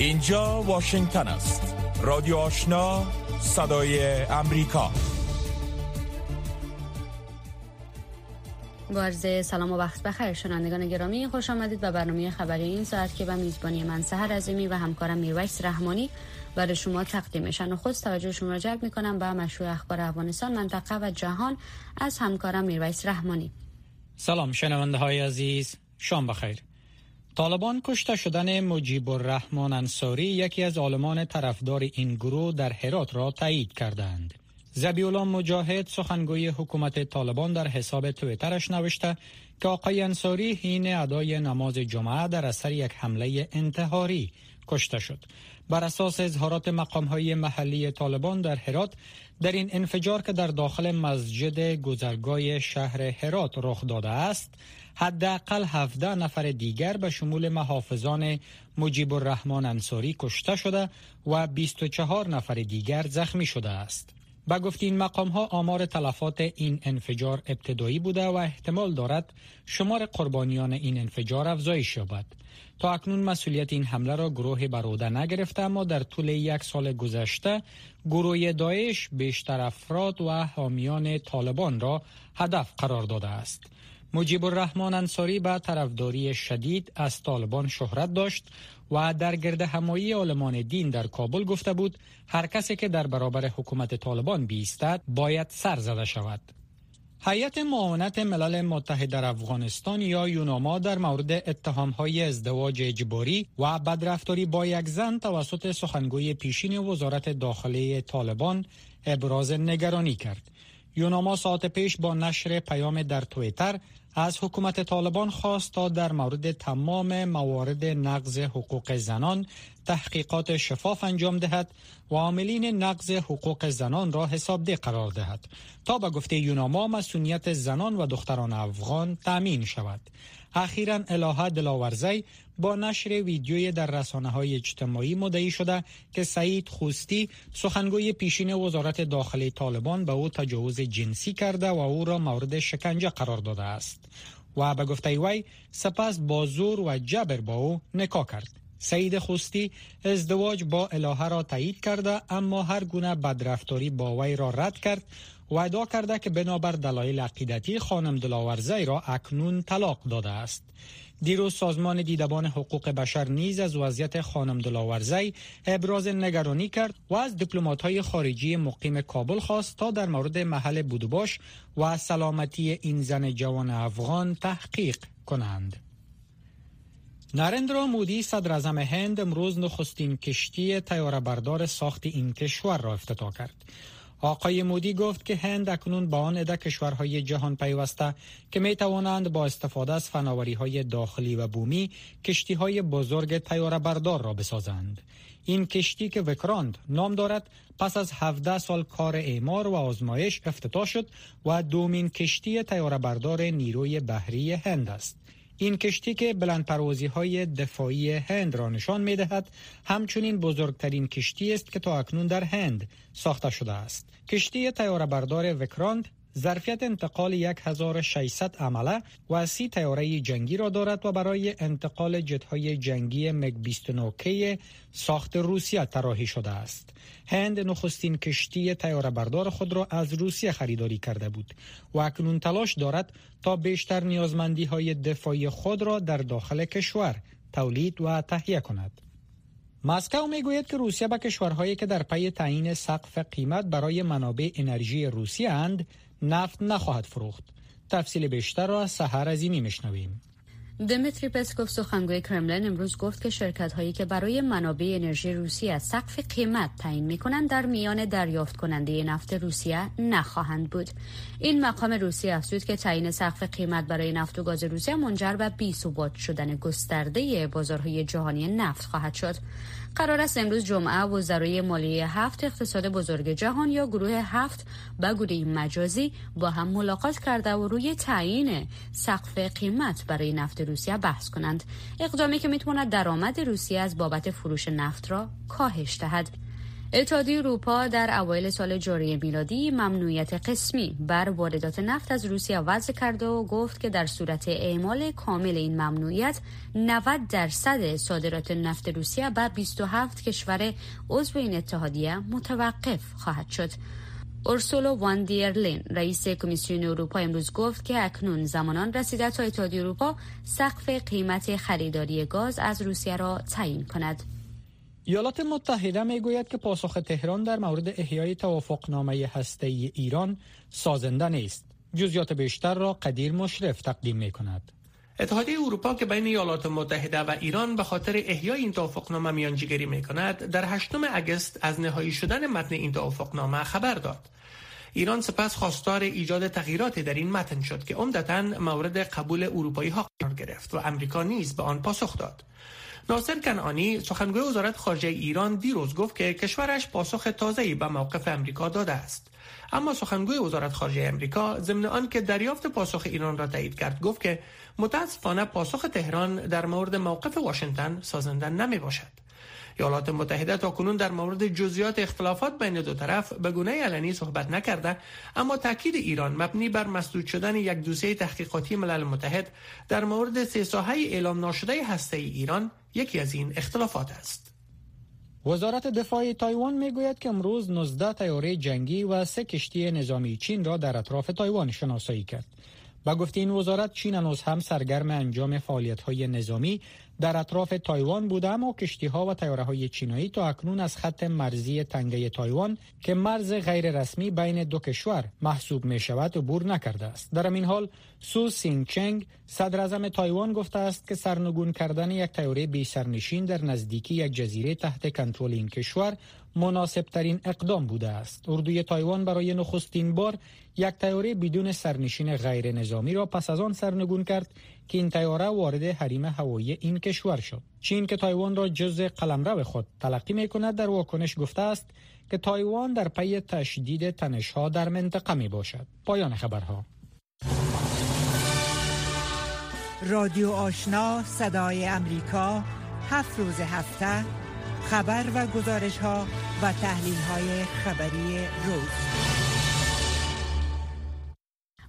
اینجا واشنگتن است. رادیو آشنا صدای امریکا. با سلام و وقت بخیر. شنوندگان گرامی خوش آمدید به برنامه خبری این ساعت که به میزبانی من سهر عظیمی و همکارم میرویس رحمانی برای شما تقدیمشن و خود توجه شما را جلب می‌کنم به مشروع اخبار افغانستان منطقه و جهان از همکارم میرویس رحمانی. سلام شنونده های عزیز. شام بخیر. طالبان کشته شدن مجیب الرحمن انصاری یکی از عالمان طرفدار این گروه در هرات را تایید کردند. زبیولا مجاهد سخنگوی حکومت طالبان در حساب تویترش نوشته که آقای انصاری حین ادای نماز جمعه در اثر یک حمله انتحاری کشته شد. بر اساس اظهارات مقام های محلی طالبان در هرات در این انفجار که در داخل مسجد گذرگاه شهر هرات رخ داده است حداقل 17 نفر دیگر به شمول محافظان مجیب الرحمن انصاری کشته شده و 24 نفر دیگر زخمی شده است. با گفت این مقام ها آمار تلفات این انفجار ابتدایی بوده و احتمال دارد شمار قربانیان این انفجار افزایش یابد. تا اکنون مسئولیت این حمله را گروه بروده نگرفته اما در طول یک سال گذشته گروه داعش بیشتر افراد و حامیان طالبان را هدف قرار داده است. مجیب الرحمن انصاری به طرفداری شدید از طالبان شهرت داشت و در گرد همایی علمان دین در کابل گفته بود هر کسی که در برابر حکومت طالبان بیستد باید سر زده شود. هیئت معاونت ملل متحد در افغانستان یا یوناما در مورد اتهامهای ازدواج اجباری و بدرفتاری با یک زن توسط سخنگوی پیشین وزارت داخلی طالبان ابراز نگرانی کرد. یوناما ساعت پیش با نشر پیام در تویتر از حکومت طالبان خواست تا در مورد تمام موارد نقض حقوق زنان تحقیقات شفاف انجام دهد و عاملین نقض حقوق زنان را حسابده قرار دهد. تا به گفته یوناما مسئولیت زنان و دختران افغان تامین شود. اخیرا الهه دلاورزی با نشر ویدیوی در رسانه های اجتماعی مدعی شده که سعید خوستی سخنگوی پیشین وزارت داخلی طالبان به او تجاوز جنسی کرده و او را مورد شکنجه قرار داده است. و به گفته وی سپس با زور و جبر با او نکاح کرد. سعید خوستی ازدواج با الهه را تایید کرده اما هر گونه بدرفتاری با وی را رد کرد و ادعا کرده که بنابر دلایل عقیدتی خانم دلاورزی را اکنون طلاق داده است دیروز سازمان دیدبان حقوق بشر نیز از وضعیت خانم دلاورزی ابراز نگرانی کرد و از های خارجی مقیم کابل خواست تا در مورد محل بودباش و سلامتی این زن جوان افغان تحقیق کنند. نرندرا مودی صدر اعظم هند امروز نخستین کشتی بردار ساخت این کشور را افتتاح کرد. آقای مودی گفت که هند اکنون با آن عده کشورهای جهان پیوسته که می توانند با استفاده از فناوری های داخلی و بومی کشتی های بزرگ تیاره بردار را بسازند. این کشتی که وکراند نام دارد پس از 17 سال کار اعمار و آزمایش افتتاح شد و دومین کشتی تیاره بردار نیروی بحری هند است. این کشتی که بلند پروازی های دفاعی هند را نشان می دهد همچنین بزرگترین کشتی است که تا اکنون در هند ساخته شده است. کشتی تیاره بردار وکراند ظرفیت انتقال 1600 عمله و سی تیاره جنگی را دارد و برای انتقال جتهای جنگی مگ 29 ساخت روسیه طراحی شده است. هند نخستین کشتی تیاره بردار خود را از روسیه خریداری کرده بود و اکنون تلاش دارد تا بیشتر نیازمندی های دفاعی خود را در داخل کشور تولید و تهیه کند. مسکو می‌گوید که روسیه به کشورهایی که در پی تعیین سقف قیمت برای منابع انرژی روسیه اند نفت نخواهد فروخت. تفصیل بیشتر را از سحر عظیمی میشنویم. دمیتری پسکوف سخنگوی کرملین امروز گفت که شرکت هایی که برای منابع انرژی روسیه سقف قیمت تعیین می کنند در میان دریافت کننده نفت روسیه نخواهند بود. این مقام روسیه افزود که تعیین سقف قیمت برای نفت و گاز روسیه منجر به بی شدن گسترده بازارهای جهانی نفت خواهد شد. قرار است امروز جمعه وزرای مالیه هفت اقتصاد بزرگ جهان یا گروه هفت و گروه مجازی با هم ملاقات کرده و روی تعیین سقف قیمت برای نفت روسیه بحث کنند. اقدامی که می‌تواند درآمد روسیه از بابت فروش نفت را کاهش دهد. اتحادیه اروپا در اوایل سال جاری میلادی ممنوعیت قسمی بر واردات نفت از روسیه وضع کرده و گفت که در صورت اعمال کامل این ممنوعیت 90 درصد صادرات نفت روسیه به 27 کشور عضو این اتحادیه متوقف خواهد شد. اورسولو وان دیرلین رئیس کمیسیون اروپا امروز گفت که اکنون زمانان رسیده تا اتحادیه اروپا سقف قیمت خریداری گاز از روسیه را تعیین کند. ایالات متحده می گوید که پاسخ تهران در مورد احیای توافقنامه هسته ای ایران سازنده نیست. جزیات بیشتر را قدیر مشرف تقدیم می کند. اتحادیه اروپا که بین ایالات متحده و ایران به خاطر احیای این توافقنامه میانجیگری می کند در 8 اگست از نهایی شدن متن این توافقنامه خبر داد. ایران سپس خواستار ایجاد تغییراتی در این متن شد که عمدتا مورد قبول اروپایی ها قرار گرفت و امریکا نیز به آن پاسخ داد. ناصر کنعانی سخنگوی وزارت خارجه ایران دیروز گفت که کشورش پاسخ تازه‌ای به موقف امریکا داده است. اما سخنگوی وزارت خارجه امریکا ضمن آنکه دریافت پاسخ ایران را تایید کرد گفت که متاسفانه پاسخ تهران در مورد موقف واشنگتن سازنده نمی باشد ایالات متحده تا کنون در مورد جزئیات اختلافات بین دو طرف به گونه علنی صحبت نکرده اما تاکید ایران مبنی بر مسدود شدن یک دوسیه تحقیقاتی ملل متحد در مورد سه ساحه اعلام ناشده هسته ای ایران یکی از این اختلافات است وزارت دفاع تایوان می‌گوید که امروز 19 تیاره جنگی و سه کشتی نظامی چین را در اطراف تایوان شناسایی کرد. گفته این وزارت چین هنوز هم سرگرم انجام فعالیت های نظامی در اطراف تایوان بوده اما کشتی ها و تیاره های چینایی تا اکنون از خط مرزی تنگه تایوان که مرز غیر رسمی بین دو کشور محسوب می شود عبور نکرده است. در این حال سو سینگ چنگ صدر تایوان گفته است که سرنگون کردن یک تیاره بی سرنشین در نزدیکی یک جزیره تحت کنترل این کشور مناسب ترین اقدام بوده است. اردوی تایوان برای نخستین بار یک تیاره بدون سرنشین غیر نظامی را پس از آن سرنگون کرد که این تیاره وارد حریم هوایی این کشور شد. چین که تایوان را جز قلمرو خود تلقی می کند در واکنش گفته است که تایوان در پی تشدید تنشها در منطقه می باشد. پایان خبرها. رادیو آشنا صدای امریکا هفت روز هفته خبر و گزارش ها و تحلیل های خبری روز.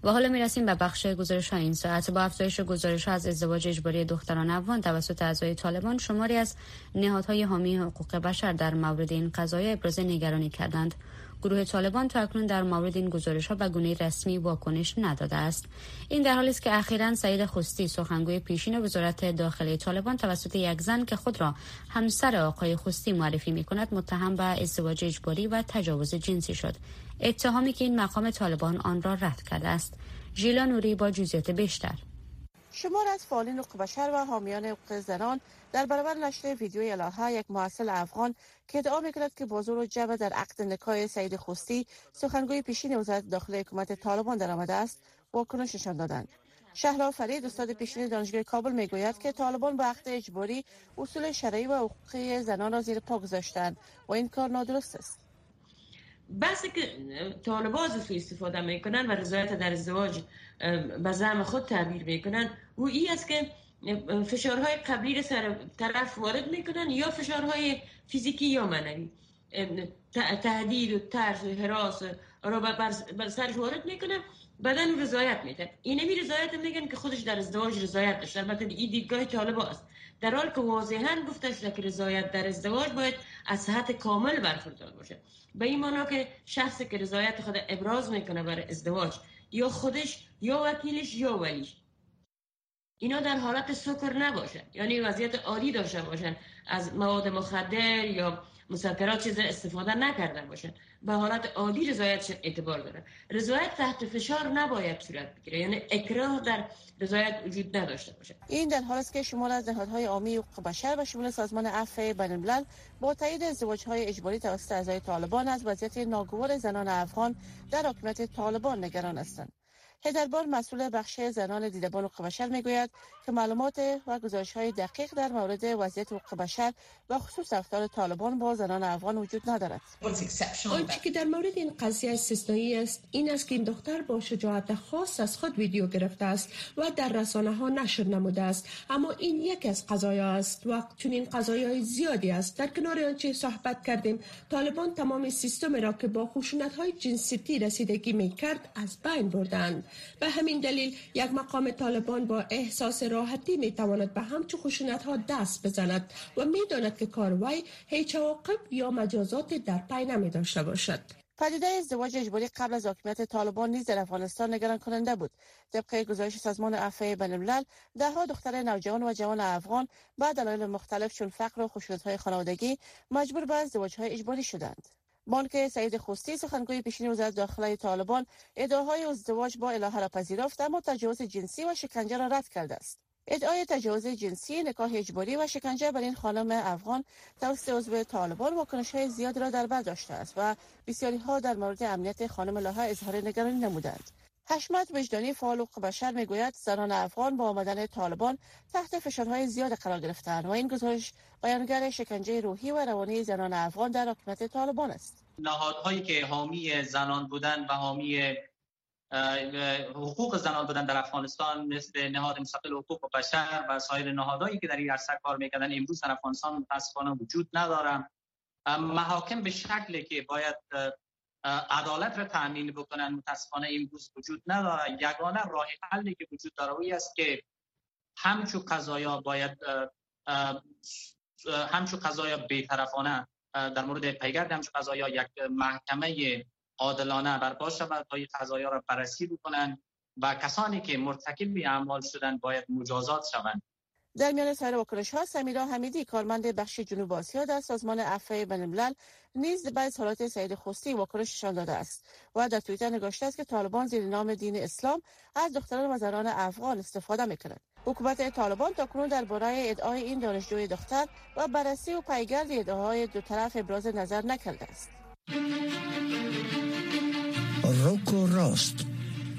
و حالا می‌رسیم به بخش گزارش های این ساعت. با افزایش گزارش ها از ازدواج اجباری دختران افغان توسط اعضای طالبان شماری از نهادهای حامی حقوق بشر در مورد این قضایای ابراز نگرانی کردند. گروه طالبان تا اکنون در مورد این گزارش ها به گونه رسمی واکنش نداده است. این در حالی است که اخیرا سعید خستی سخنگوی پیشین وزارت داخلی طالبان توسط یک زن که خود را همسر آقای خستی معرفی می کند متهم به ازدواج اجباری و تجاوز جنسی شد. اتهامی که این مقام طالبان آن را رد کرده است. ژیلا نوری با جزئیات بیشتر. شمار از فعالین حقوق بشر و حامیان حقوق زنان در برابر نشر ویدیوی الهه یک محصل افغان که ادعا می‌کند که بازور و جبه در عقد نکای سعید خستی سخنگوی پیشین وزارت داخلی حکومت طالبان درآمده است. واکنش نشان دادند شهلا فرید استاد پیشین دانشگاه کابل می‌گوید که طالبان با عقد اجباری اصول شرعی و حقوقی زنان را زیر پا گذاشتند. و این کار نادرست است. بحثی که طالبان از سو استفاده می‌کنن و رضایت در ازدواج به زعم خود تعبیر می‌کنن او ای است که فشارهای قبلی را سر طرف وارد می‌کنن یا فشارهای فیزیکی یا معنوی. تهدید و ترس و حراس را بر سرش وارد می‌کنن بدن رضایت میده. اینمی رضایت میگن که خودش در ازدواج رضایت داشته. البته این دیدگاه طالب است. در حال که واضحا گفته شده که رضایت در ازدواج باید از صحت کامل برخوردار باشه. به این معنا که شخصی که رضایت خود ابراز می‌کنه بر ازدواج یا خودش یا وکیلش یا ولیش. اینا در حالت سکر نباشن. یعنی وضعیت عالی داشته باشن. از مواد مخدر یا مسکرات چیز استفاده نکرده باشن. به حالت عالی رضایت اعتبار داره رضایت تحت فشار نباید صورت بگیره. یعنی اکراه در رضایت وجود نداشته باشه. این در حال است که شمال از نهادهای عامی حقوق بشر و شمول سازمان عفو بین الملل با تایید های اجباری توسط اعضای طالبان از وضعیت ناگوار زنان افغان در حکومت طالبان نگران هستند. هدربار مسئول بخش زنان دیدبان حقوق بشر می‌گوید که معلومات و گزارش های دقیق در مورد وضعیت حقوق بشر و خصوص رفتار طالبان با زنان افغان وجود ندارد. آنچه که در مورد این قضیه استثنایی است این است که این دختر با شجاعت خاص از خود ویدیو گرفته است و در رسانه ها نشر نموده است. اما این یک از قضایا است و چنین قضایای زیادی است. در کنار آنچه صحبت کردیم طالبان تمام سیستم را که با خشونت های جنسیتی رسیدگی می کرد از بین بردند. به همین دلیل یک مقام طالبان با احساس راحتی می تواند به همچو خشونت ها دست بزند و می داند که کاروی هیچ عواقب یا مجازات در پی نمی داشته باشد. پدیده ازدواج اجباری قبل از حاکمیت طالبان نیز در افغانستان نگران کننده بود. طبق گزارش سازمان عفو بین الملل دهها دختر نوجوان و جوان افغان به دلایل مختلف چون فقر و های خانوادگی مجبور به های اجباری شدند. بانک سعید خوستی سخنگوی پیشین وزارت داخلی طالبان ادعاهای ازدواج با الهه را پذیرفت اما تجاوز جنسی و شکنجه را رد کرده است. ادعای تجاوز جنسی نکاح اجباری و شکنجه بر این خانم افغان توسط عضو طالبان واکنش های زیاد را در بر داشته است و بسیاری ها در مورد امنیت خانم لاها اظهار نگرانی نمودند. حشمت وجدانی فعال حقوق بشر می‌گوید زنان افغان با آمدن طالبان تحت فشارهای زیاد قرار گرفتند و این گزارش بیانگر شکنجه روحی و روانی زنان افغان در حکومت طالبان است. نهادهایی که حامی زنان بودن و حامی حقوق زنان بودن در افغانستان مثل نهاد مستقل حقوق بشر و سایر نهادهایی که در این عرصه کار می‌کردن امروز در افغانستان متاسفانه وجود ندارن محاکم به شکلی که باید عدالت را تامین بکنن. متاسفانه امروز وجود نداره یگانه راه حلی که وجود داره است که همچو قضایا باید همچو قضایا بیطرفانه در مورد پیگرد همچو قضایا یک محکمه عادلانه برپا شود تا این قضایا را بررسی بکنن و کسانی که مرتکب اعمال شدن باید مجازات شوند. در میان سایر واکنش ها سمیرا حمیدی کارمند بخش جنوب آسیا در سازمان عفو بین نیز بعد حالات سعید خستی واکنششان داده است و در توییتر نگاشته است که طالبان زیر نام دین اسلام از دختران و زنان افغان استفاده می‌کنند. حکومت طالبان تاکنون درباره ادعای این دانشجوی دختر و بررسی و پیگرد ادعاهای دو طرف ابراز نظر نکرده است. روکو راست.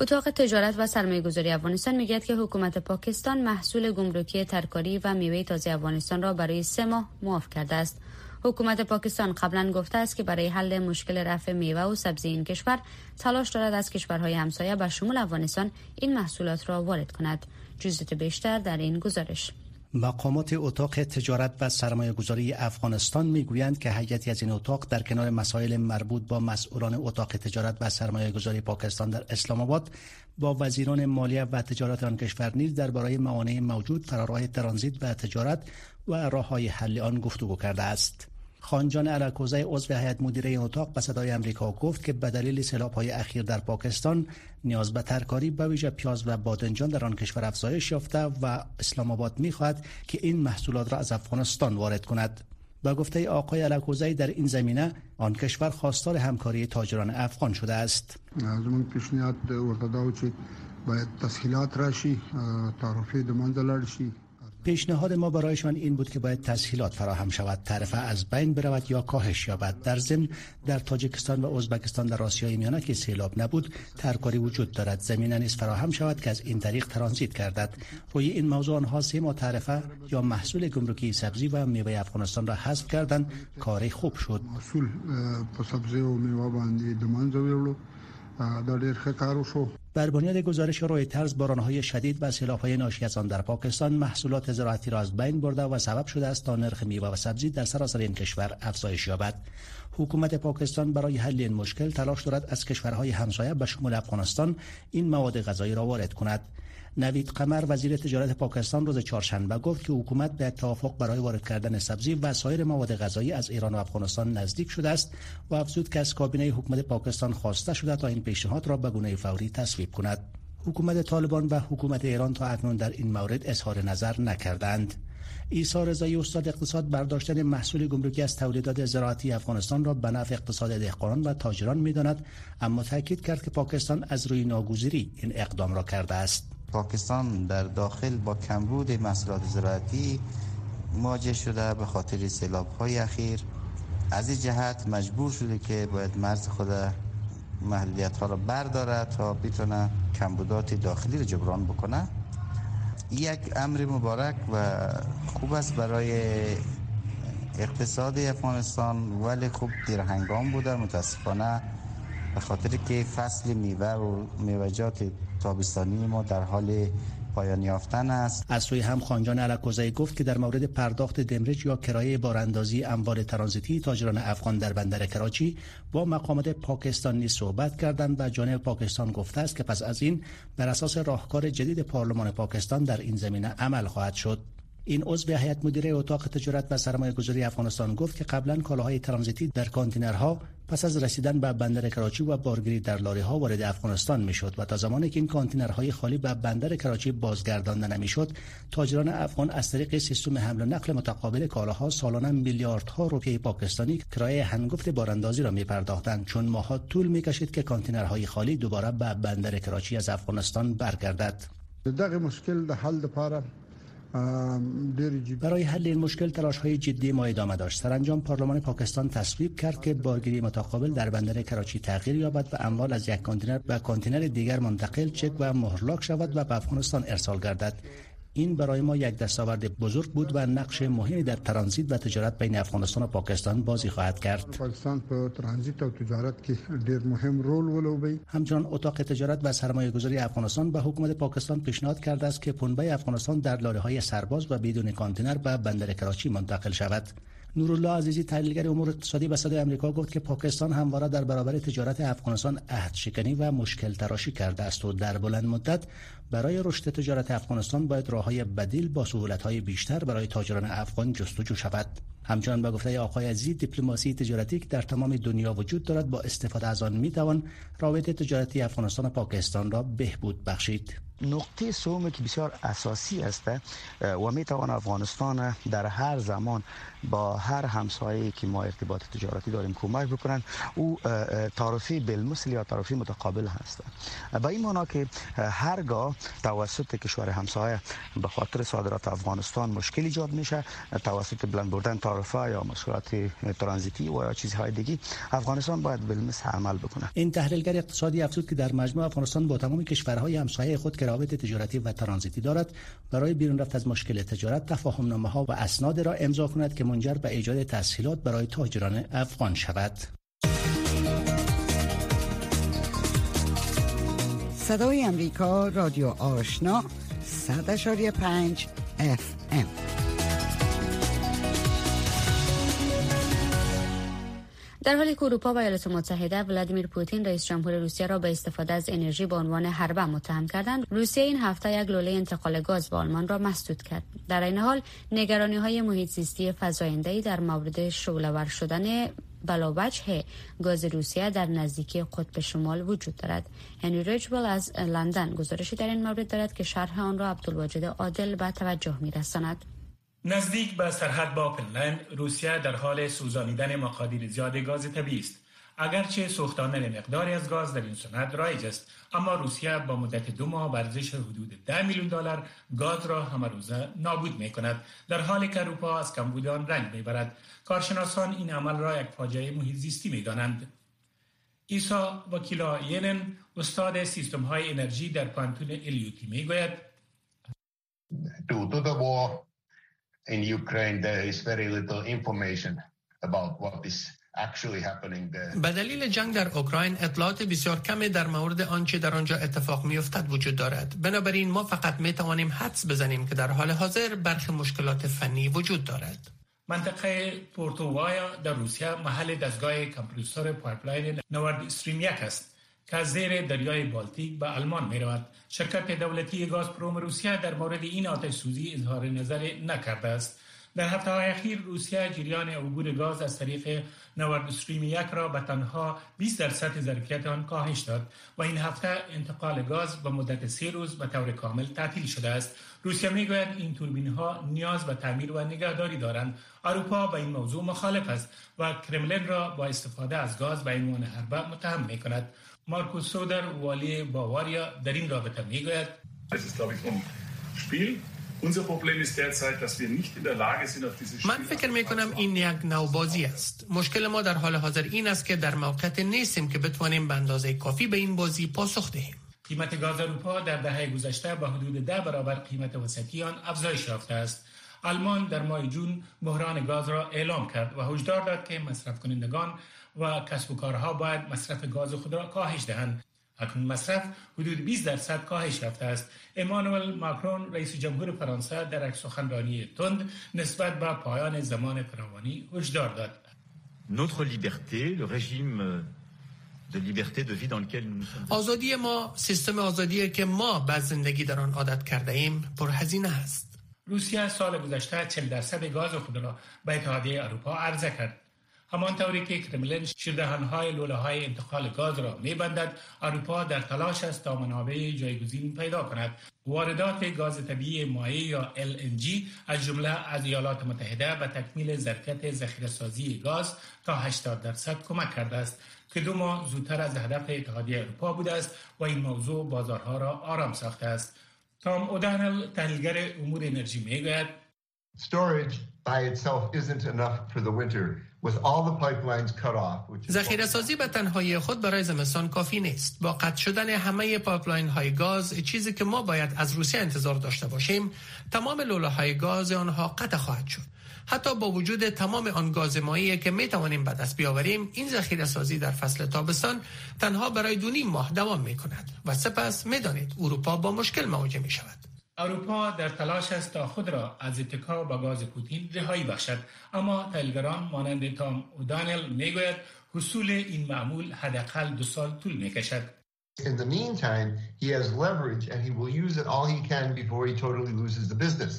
اتاق تجارت و سرمایه گذاری افغانستان می‌گوید که حکومت پاکستان محصول گمرکی ترکاری و میوه تازه افغانستان را برای سه ماه معاف کرده است. حکومت پاکستان قبلا گفته است که برای حل مشکل رفع میوه و سبزی این کشور تلاش دارد از کشورهای همسایه به شمول افغانستان این محصولات را وارد کند. جزئیات بیشتر در این گزارش. مقامات اتاق تجارت و سرمایه گذاری افغانستان می‌گویند که هیئتی از این اتاق در کنار مسائل مربوط با مسئولان اتاق تجارت و سرمایه گذاری پاکستان در اسلام آباد با وزیران مالیه و تجارت آن کشور نیز درباره موانع موجود فراراه ترانزیت و تجارت و راه های حل آن گفتگو کرده است. خانجان علکوزه عضو هیئت مدیره اتاق به صدای امریکا گفت که به دلیل سیلاب های اخیر در پاکستان نیاز به ترکاری به ویژه پیاز و بادنجان در آن کشور افزایش یافته و اسلام آباد می‌خواهد که این محصولات را از افغانستان وارد کند. با گفته آقای علکوزی در این زمینه آن کشور خواستار همکاری تاجران افغان شده است. زمون پیشنهاد ورته باید تسهیلات راشي تعرفه د منځ شي پیشنهاد ما برایشان این بود که باید تسهیلات فراهم شود. تعرفه از بین برود یا کاهش یابد. در ضمن در تاجیکستان و ازبکستان در آسیای میانه که سیلاب نبود ترکاری وجود دارد. زمینه نیز فراهم شود که از این طریق ترانزیت گردد. روی این موضوع آنها سه ما تعرفه یا محصول گمرکی سبزی و میوه افغانستان را حذف کردند. کاری خوب شد. محصول سبزی و میوه باندې د دا ډیر ښه کار وشو بر بنیاد گزارش بارانهای شدید و سیلاب‌های ناشی از آن در پاکستان محصولات زراعتی را از بین برده و سبب شده است تا نرخ میوه و سبزی در سراسر این کشور افزایش یابد. حکومت پاکستان برای حل این مشکل تلاش دارد از کشورهای همسایه به شمول افغانستان این مواد غذایی را وارد کند نوید قمر وزیر تجارت پاکستان روز چهارشنبه گفت که حکومت به توافق برای وارد کردن سبزی و سایر مواد غذایی از ایران و افغانستان نزدیک شده است و افزود که از کابینه حکومت پاکستان خواسته شده تا این پیشنهاد را به گونه فوری تصویب کند حکومت طالبان و حکومت ایران تا اکنون در این مورد اظهار نظر نکردند. ایسا رضایی استاد اقتصاد برداشتن محصول گمرکی از تولیدات زراعتی افغانستان را به نفع اقتصاد دهقانان و تاجران می‌داند اما تاکید کرد که پاکستان از روی ناگزیری این اقدام را کرده است. پاکستان در داخل با کمبود محصولات زراعتی مواجه شده به خاطر سیلاب های اخیر. از این جهت مجبور شده که باید مرز خود محلیت ها را برداره تا بتونه کمبودات داخلی را جبران بکنه. یک امر مبارک و خوب است برای اقتصاد افغانستان ولی خوب دیر هنگام بوده. متاسفانه به خاطر که فصل میوه و میوجات تابستانی ما در حال پایان یافتن است. از سوی هم خانجان علکوزایی گفت که در مورد پرداخت دمرج یا کرایه باراندازی اموال ترانزیتی تاجران افغان در بندر کراچی با مقامات پاکستانی صحبت کردند و جانب پاکستان گفته است که پس از این بر اساس راهکار جدید پارلمان پاکستان در این زمینه عمل خواهد شد. این عضو هیئت مدیره اتاق تجارت و سرمایه گذاری افغانستان گفت که قبلا کالاهای ترانزیتی در کانتینرها پس از رسیدن به بندر کراچی و بارگیری در لاری ها وارد افغانستان می‌شد و تا زمانی که این کانتینرهای خالی به بندر کراچی بازگردانده نمی‌شد تاجران افغان از طریق سیستم حمل و نقل متقابل کالاها سالانه میلیاردها روپیه پاکستانی کرایه هنگفت باراندازی را می پرداختند چون ماها طول می‌کشید که کانتینرهای خالی دوباره به بندر کراچی از افغانستان برگردد. دغه مشکل د حل لپاره برای حل این مشکل تلاش های جدی ما ادامه داشت. سرانجام پارلمان پاکستان تصویب کرد که بارگیری متقابل در بندر کراچی تغییر یابد و اموال از یک کانتینر به کانتینر دیگر منتقل چک و مهرلاک شود و به افغانستان ارسال گردد. این برای ما یک دستاورد بزرگ بود و نقش مهمی در ترانزیت و تجارت بین افغانستان و پاکستان بازی خواهد کرد. پاکستان په ترانزیت او تجارت کې ډیر مهم رول ولوبي همچنان اتاق تجارت و سرمایه گذاری افغانستان به حکومت پاکستان پیشنهاد کرده است که پنبه افغانستان در لاره های سرباز و بدون کانتینر به بندر کراچی منتقل شود. نورالله عزیزی تحلیلگر امور اقتصادی به صدای آمریکا گفت که پاکستان همواره در برابر تجارت افغانستان عهد شکنی و مشکل تراشی کرده است و در بلند مدت برای رشد تجارت افغانستان باید راههای بدیل با سهولت‌های بیشتر برای تاجران افغان جستجو شود. همچنان به گفته آقای عزیزی دیپلماسی تجارتی که در تمام دنیا وجود دارد. با استفاده از آن می‌توان روابط تجارتی افغانستان و پاکستان را بهبود بخشید. نقطه سوم که بسیار اساسی است و می توان افغانستان در هر زمان با هر همسایه که ما ارتباط تجارتی داریم کمک بکنن. او تعرفی بالمثل یا تعرفی متقابل هست. با این معنا که هرگاه توسط کشور همسایه به خاطر صادرات افغانستان مشکل ایجاد میشه توسط بلند بردن تعرفه یا مسئولات ترانزیتی و یا چیزهای دیگه افغانستان باید بالمثل عمل بکنه. این تحلیلگر اقتصادی افزود که در مجموع افغانستان با تمام کشورهای همسایه خود روابط تجارتی و ترانزیتی دارد. برای بیرون رفت از مشکل تجارت تفاهم نامه ها و اسناد را امضا کند که منجر به ایجاد تسهیلات برای تاجران افغان شود. صدای امریکا رادیو آشنا 100.5 اف در حالی که اروپا و ایالات متحده ولادیمیر پوتین رئیس جمهور روسیه را به استفاده از انرژی به عنوان حربه متهم کردند روسیه این هفته یک لوله انتقال گاز به آلمان را مسدود کرد. در این حال نگرانی های محیط زیستی فزاینده در مورد شعله‌ور شدن بلاوجه گاز روسیه در نزدیکی قطب شمال وجود دارد. هنری ریجبل از لندن گزارشی در این مورد دارد که شرح آن را عبدالواجد عادل به توجه میرساند. نزدیک به سرحد با فنلند روسیه در حال سوزانیدن مقادیر زیاد گاز طبیعی است. اگرچه سوختاندن مقداری از گاز در این صنعت رایج است اما روسیه با مدت دو ماه ارزش حدود 10 میلیون دلار گاز را همه روزه نابود می کند در حالی که اروپا از کمبود آن رنج می‌برد. کارشناسان این عمل را یک فاجعه محیط زیستی می دانند ایسا وکیلا ینن استاد سیستم های انرژی در پانتون الیوتی می گوید in Ukraine there is very little information about what is actually happening there. به دلیل جنگ در اوکراین اطلاعات بسیار کمی در مورد آنچه در آنجا اتفاق میافتد وجود دارد. بنابراین ما فقط می توانیم حدس بزنیم که در حال حاضر برخی مشکلات فنی وجود دارد. منطقه پورتووایا در روسیه محل دستگاه کمپرسور pipeline Nord Stream یک است. که از زیر دریای بالتیک به آلمان می رود. شرکت دولتی گازپروم روسیه در مورد این آتش سوزی اظهار نظر نکرده است. در هفته های اخیر روسیه جریان عبور گاز از طریق Nord Stream یک را به تنها 20 درصد ظرفیت آن کاهش داد و این هفته انتقال گاز به مدت سه روز به طور کامل تعطیل شده است روسیه می‌گوید این توربین ها نیاز به تعمیر و نگهداری دارند اروپا به این موضوع مخالف است و کرملین را با استفاده از گاز به عنوان حربه متهم می کند مارکوس سودر والی باواریا در این رابطه می‌گوید. من فکر می کنم این یک نوبازی است. مشکل ما در حال حاضر این است که در موقعیت نیستیم که بتوانیم به اندازه کافی به این بازی پاسخ دهیم. قیمت گاز اروپا در دهه گذشته به حدود ده برابر قیمت وسطی آن افزایش یافته است. آلمان در ماه جون بحران گاز را اعلام کرد و هشدار داد که مصرف کنندگان و کسب و کارها باید مصرف گاز خود را کاهش دهند. اکنون مصرف حدود 20 درصد کاهش یافته است. امانوئل ماکرون رئیس جمهور فرانسه در یک سخنرانی تند نسبت به پایان زمان فراوانی هشدار داد. Notre liberté, le régime de liberté de vie dans lequel nous sommes. آزادی ما سیستم آزادی که ما به زندگی در آن عادت کرده ایم پرهزینه است. روسیه سال گذشته 40 درصد گاز خود را به اتحادیه اروپا عرضه کرد. همانطوری که کرملین شیردهانهای لوله های انتقال گاز را میبندد اروپا در تلاش است تا منابع جایگزین پیدا کند. واردات گاز طبیعی مایع یا LNG از جمله از ایالات متحده به تکمیل ظرفیت ذخیره سازی گاز تا 80 درصد کمک کرده است که دو ماه زودتر از هدف اتحادیه اروپا بوده است و این موضوع بازارها را آرام ساخته است. تام اودانل تحلیلگر امور انرژی می‌گوید Storage by itself isn't enough for the winter. ذخیره سازی به تنهایی خود برای زمستان کافی نیست. با قطع شدن همه pipeline های گاز چیزی که ما باید از روسیه انتظار داشته باشیم تمام لوله های گاز آنها قطع خواهد شد. حتی با وجود تمام آن گاز مایی که می توانیم به دست بیاوریم این ذخیره سازی در فصل تابستان تنها برای دو ماه دوام می کند و سپس می دانید اروپا با مشکل مواجه می شود. اروپا در تلاش است تا خود را از اتکا به گاز پوتین رهایی بخشد. اما تحلیلگران مانند تام اودانل می‌گوید حصول این معمول حداقل دو سال طول می‌کشد. In the meantime, he has leverage and he will use it all he can before he totally loses the business.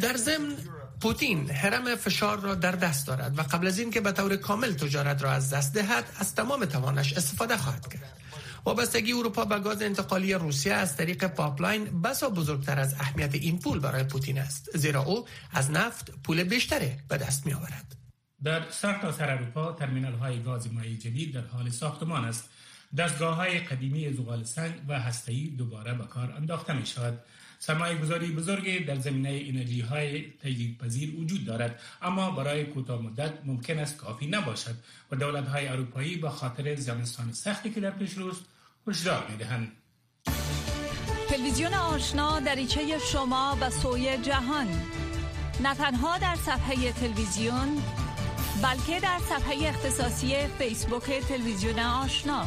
در ضمن پوتین اهرم فشار را در دست دارد و قبل از اینکه به طور کامل تجارت را از دست دهد از تمام توانش استفاده خواهد کرد. وابستگی اروپا به گاز انتقالی روسیه از طریق pipeline بسا بزرگتر از اهمیت این پول برای پوتین است. زیرا او از نفت پول بیشتری به دست می آورد در سرتاسر اروپا ترمینال های گاز مایع جدید در حال ساختمان است. دستگاه های قدیمی زغال سنگ و هسته‌ای دوباره به کار انداخته می شود سرمایه گذاری بزرگی در زمینه انرژی های پذیر وجود دارد. اما برای کوتاه مدت ممکن است کافی نباشد و دولت های اروپایی به خاطر زمستان سختی که در پیش روست هشدار می‌دهند. تلویزیون آشنا دریچه شما و سوی جهان. نه تنها در صفحه تلویزیون بلکه در صفحه اختصاصی فیسبوک تلویزیون آشنا.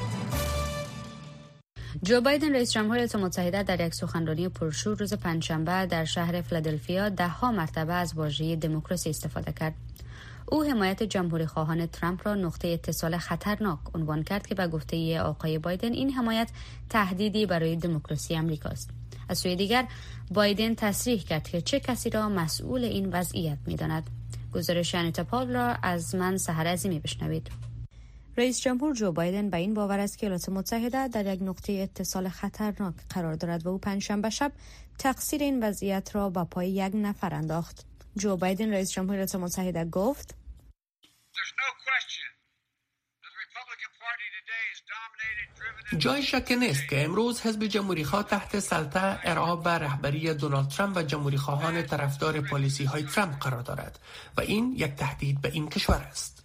جو بایدن رئیس جمهور ایالات متحده در یک سخنرانی پرشور روز پنجشنبه در شهر فیلادلفیا ده ها مرتبه از واژه دموکراسی استفاده کرد. او حمایت جمهوری خواهان ترامپ را نقطه اتصال خطرناک عنوان کرد که به گفته آقای بایدن این حمایت تهدیدی برای دموکراسی امریکا است. از سوی دیگر بایدن تصریح کرد که چه کسی را مسئول این وضعیت می‌داند. گزارش انیتا پال را از من سهر عظیمی بشنوید. رئیس جمهور جو بایدن به این باور است که ایالات متحده در یک نقطه اتصال خطرناک قرار دارد و او پنجشنبه شب تقصیر این وضعیت را با پای یک نفر انداخت. جو بایدن رئیس جمهور ایالات متحده گفت جای شک نیست که امروز حزب جمهوری خواه تحت سلطه ارعاب به رهبری دونالد ترامپ و جمهوری خواهان طرفدار پالیسی های ترامپ قرار دارد و این یک تهدید به این کشور است.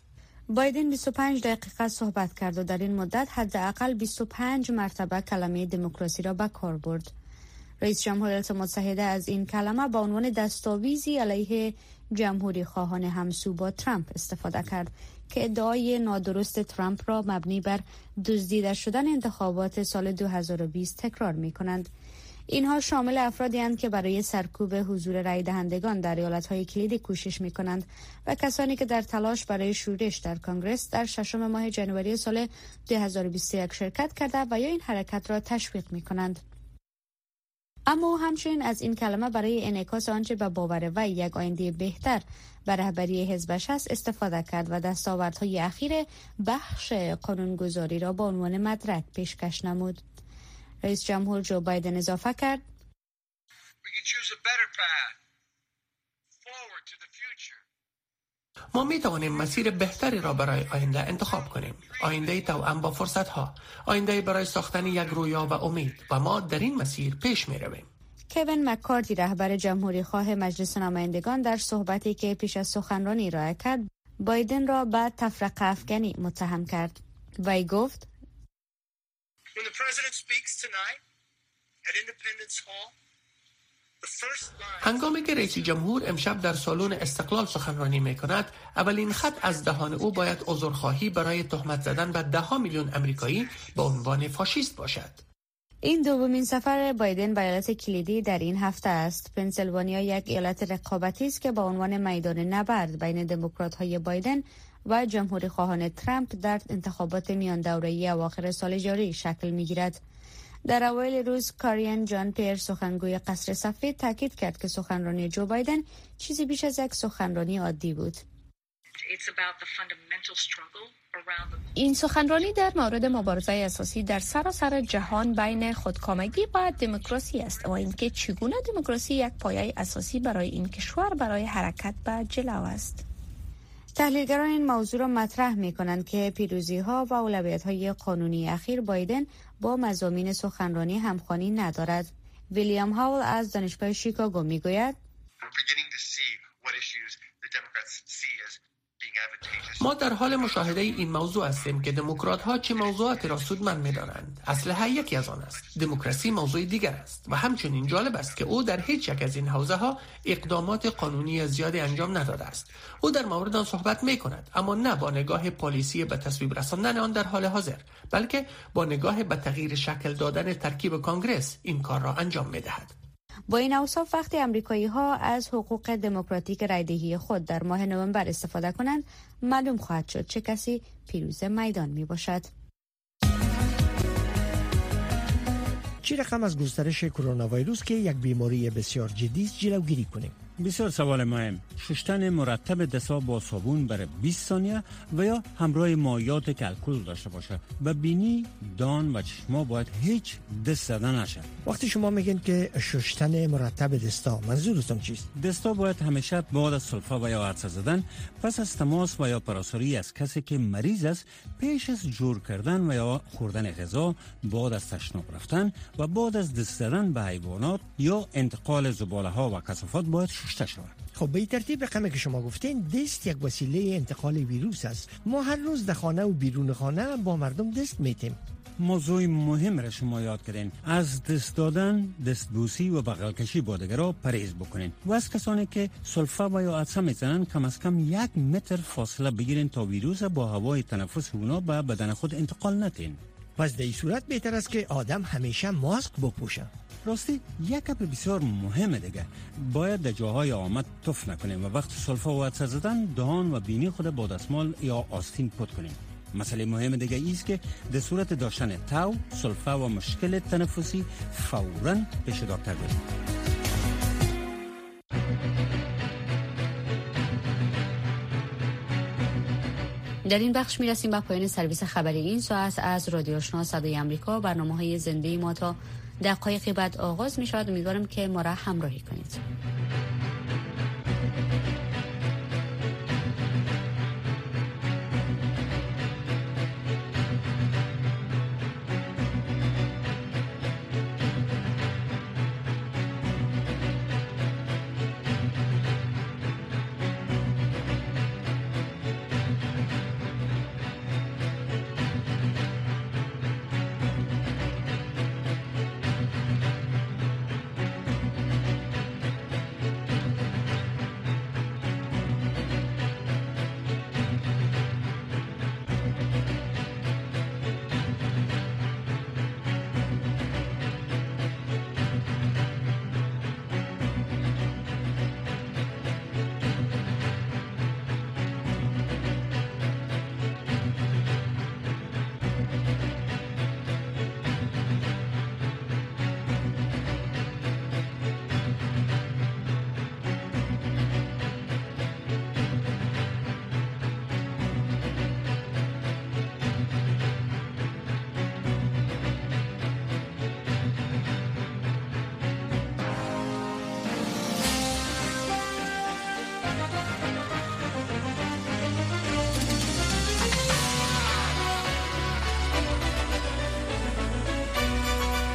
بایدن 25 دقیقه صحبت کرد و در این مدت حداقل 25 مرتبه کلمه دموکراسی را به کار برد. رئیس جمهور ایالات متحده از این کلمه با عنوان دستاویزی علیه جمهوری خواهان همسو با ترامپ استفاده کرد که ادعای نادرست ترامپ را مبنی بر دزدیده شدن انتخابات سال 2020 تکرار می کنند. اینها شامل افرادی هستند که برای سرکوب حضور رای دهندگان در ایالت های کلیدی کوشش می کنند و کسانی که در تلاش برای شورش در کنگرس در ششم ماه جنوری سال 2021 شرکت کرده و یا این حرکت را تشویق می کنند. اما همچنین از این کلمه برای انعکاس آنچه به باور وی یک آینده بهتر به رهبری حزبش است استفاده کرد و دستاوردهای اخیر بخش قانونگذاری را به عنوان مدرک پیشکش نمود. رئیس جمهور جو بایدن اضافه کرد. ما می توانیم مسیر بهتری را برای آینده انتخاب کنیم. آینده توأم با فرصت ها آینده برای ساختن یک رویا و امید. و ما در این مسیر پیش می رویم. کوین مکاردی رهبر جمهوری خواه مجلس نمایندگان در صحبتی که پیش از سخنرانی ارائه کرد بایدن را به تفرقه افکنی متهم کرد. وی گفت هنگامی که رئیس جمهور امشب در سالن استقلال سخنرانی می کند اولین خط از دهان او باید عذرخواهی برای تهمت زدن به ده میلیون امریکایی به عنوان فاشیست باشد این دومین سفر بایدن به ایالت کلیدی در این هفته است. پنسیلوانیا یک ایالت رقابتی است که با عنوان میدان نبرد بین دموکرات های بایدن و جمهوری خواهان ترامپ در انتخابات میان دوره اواخر سال جاری شکل می گیرد. در اوایل روز کارین جان پیر سخنگوی قصر سفید تاکید کرد که سخنرانی جو بایدن چیزی بیش از یک سخنرانی عادی بود. این سخنرانی در مورد مبارزه اساسی در سراسر جهان بین خودکامگی و دموکراسی است و اینکه چگونه دموکراسی یک پایه اساسی برای این کشور برای حرکت به جلو است. تحلیلگران این موضوع را مطرح می کنند که پیروزی ها و اولویت های قانونی اخیر بایدن با مزامین سخنرانی همخوانی ندارد. ویلیام هاول از دانشگاه شیکاگو می گوید ما در حال مشاهده این موضوع هستیم که دموکرات ها چه موضوعاتی را سودمند می دانند. اسلحه یکی از آن است. دموکراسی موضوع دیگر است و همچنین جالب است که او در هیچ یک از این حوزه ها اقدامات قانونی زیادی انجام نداده است. او در مورد آن صحبت می کند اما نه با نگاه پالیسی به تصویب رساندن آن در حال حاضر بلکه با نگاه به تغییر شکل دادن ترکیب کانگرس این کار را انجام می دهد. با این اوصاف وقتی امریکایی ها از حقوق دموکراتیک رایدهی خود در ماه نوامبر استفاده کنند معلوم خواهد شد چه کسی پیروز میدان می باشد. چی رقم از گسترش کرونا ویروس که یک بیماری بسیار جدی جلوگیری کنیم بسیار سوال مهم. شستن مرتب دستا با صابون برای 20 ثانیه و یا همراه مایات که الکل داشته باشه. و بینی دان و چشما باید هیچ دست زدن نشه. وقتی شما میگین که شستن مرتب دستا منظورتون چیست؟ دستا باید همیشه بعد از سلفا و یا عطسه زدن. پس از تماس و یا پراساری از کسی که مریض است پیش از جور کردن و یا خوردن غذا بعد از تشناب رفتن و بعد از دست زدن به حیوانات یا انتقال زباله ها و کثافات باید شسته شود خب به این ترتیب رقمی که شما گفتین دست یک وسیله انتقال ویروس است. ما هر روز در خانه و بیرون خانه با مردم دست میتیم موضوع مهم را شما یاد کردین. از دست دادن دستبوسی و بغل کشی با دیگرها پرهیز بکنین. و از کسانی که سلفا و یا عطسه می‌زنن کم از کم یک متر فاصله بگیرین تا ویروس با هوای تنفس اونا به بدن خود انتقال نتین. پس در این صورت بهتر است که آدم همیشه ماسک بپوشه. راستی یک کپ بسیار مهمه دیگه. باید در جاهای آمد تف نکنیم و وقت سلفا و عدسه زدن دهان و بینی خود با دستمال یا آستین پد کنیم. مسئله مهم دیگه ایست که در صورت داشتن تاو سلفا و مشکل تنفسی فورا پیش دکتر بریم. در این بخش می رسیم به پایان سرویس خبری این ساعت از رادیو آشنا صدای آمریکا. برنامه های زنده ما تا دقایقی بعد آغاز می شود امیدوارم که ما را همراهی کنید.